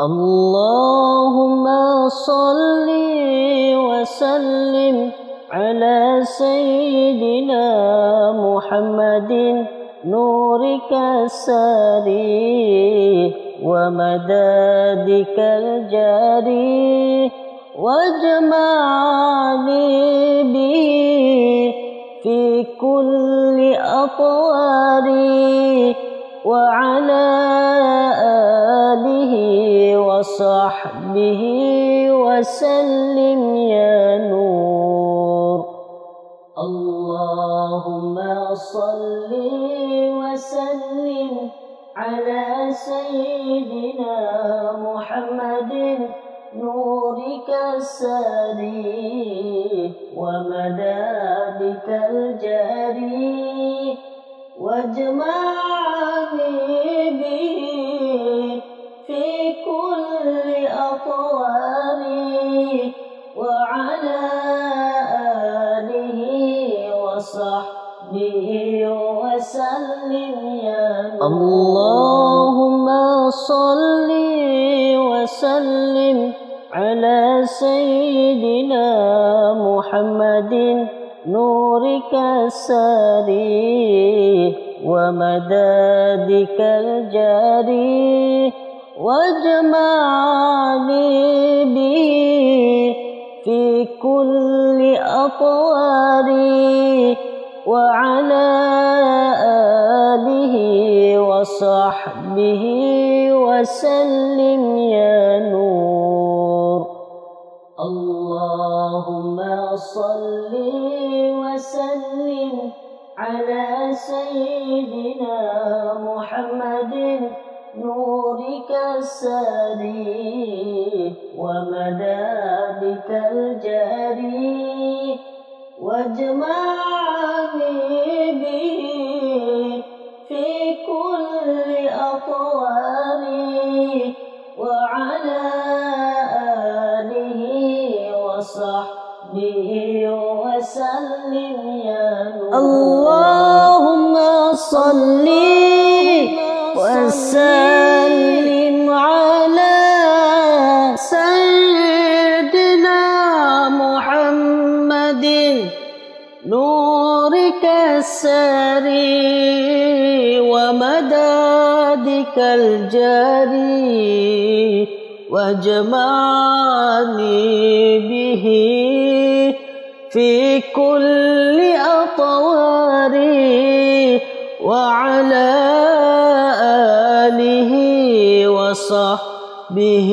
اللهم صل وسلم على سيدنا محمد نورك الساري ومدادك الجاري واجمعني به في كل أطواري وعلى وصحبه وسلم يا نور. اللهم صل وسلم على سيدنا محمد نورك الساري ومدادك الجاري واجمعني به على سيدنا محمد نورك الساري ومدادك الجاري واجمعني به في كل أطواري وعلى آله وصحبه وسلم يا نور. اللهم صل وسلم على سيدنا محمد نورك الساري ومدادك الجاري واجمعني السري ومدادك الجاري واجمعني به في كل أطواري وعلى آله وصحبه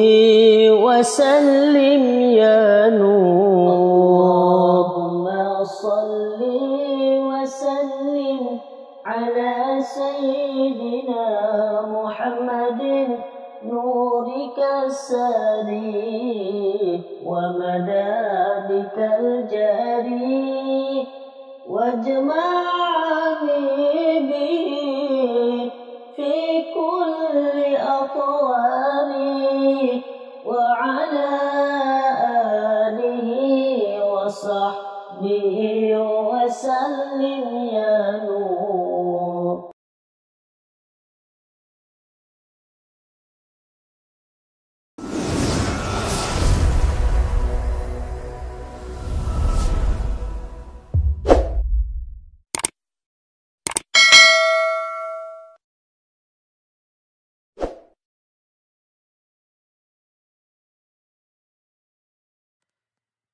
وسلم يا نور. اللهم صل وسلم على سيدنا محمد نورك الساري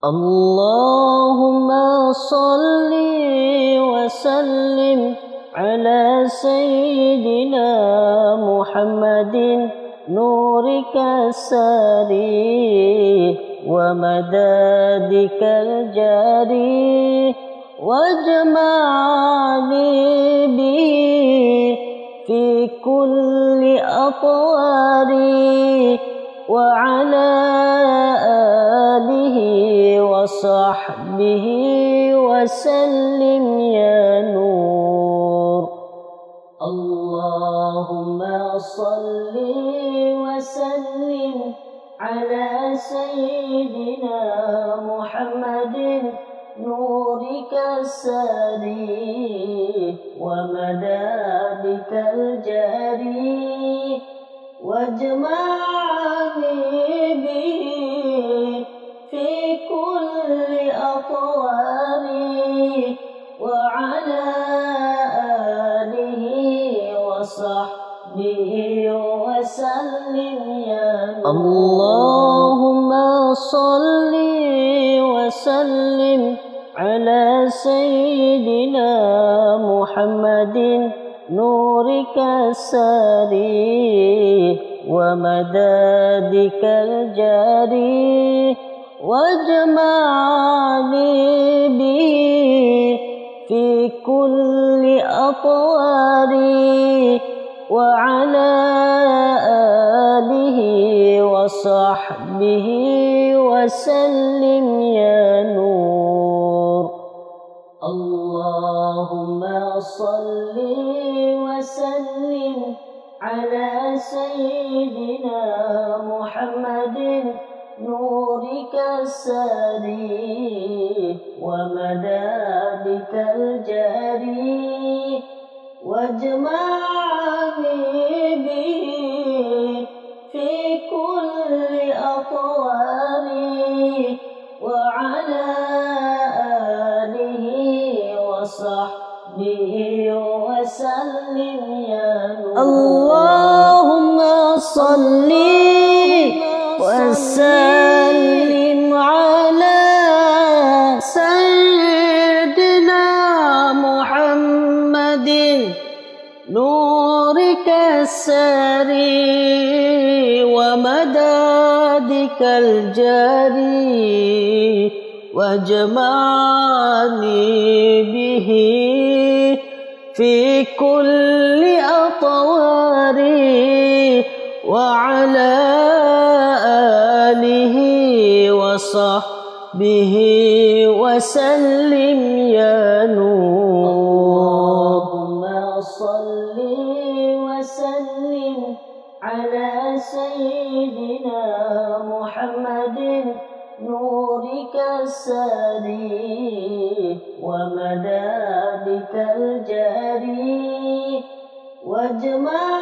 اللهم صل وسلم على سيدنا محمد نورك الساري ومدادك الجاري واجمعني به في كل أطواري وعلى وصحبه وسلم يا نور. اللهم صل وسلم على سيدنا محمد نورك الساري ومدادك الجاري واجمعني اللهم صل وسلم على سيدنا محمد نورك الساري ومدادك الجاري واجمعني به في كل أطواري وعلى وصحبه وسلم يا نور. اللهم صل وسلم على سيدنا محمد نورك السري ومدادك الجاري واجمعني الجري واجمعني به في كل أطواري وعلى آله وصحبه وسلم يا نور. اللهم صل وسلم على سيدنا محمد نورك السري ومدادك الجري واجمع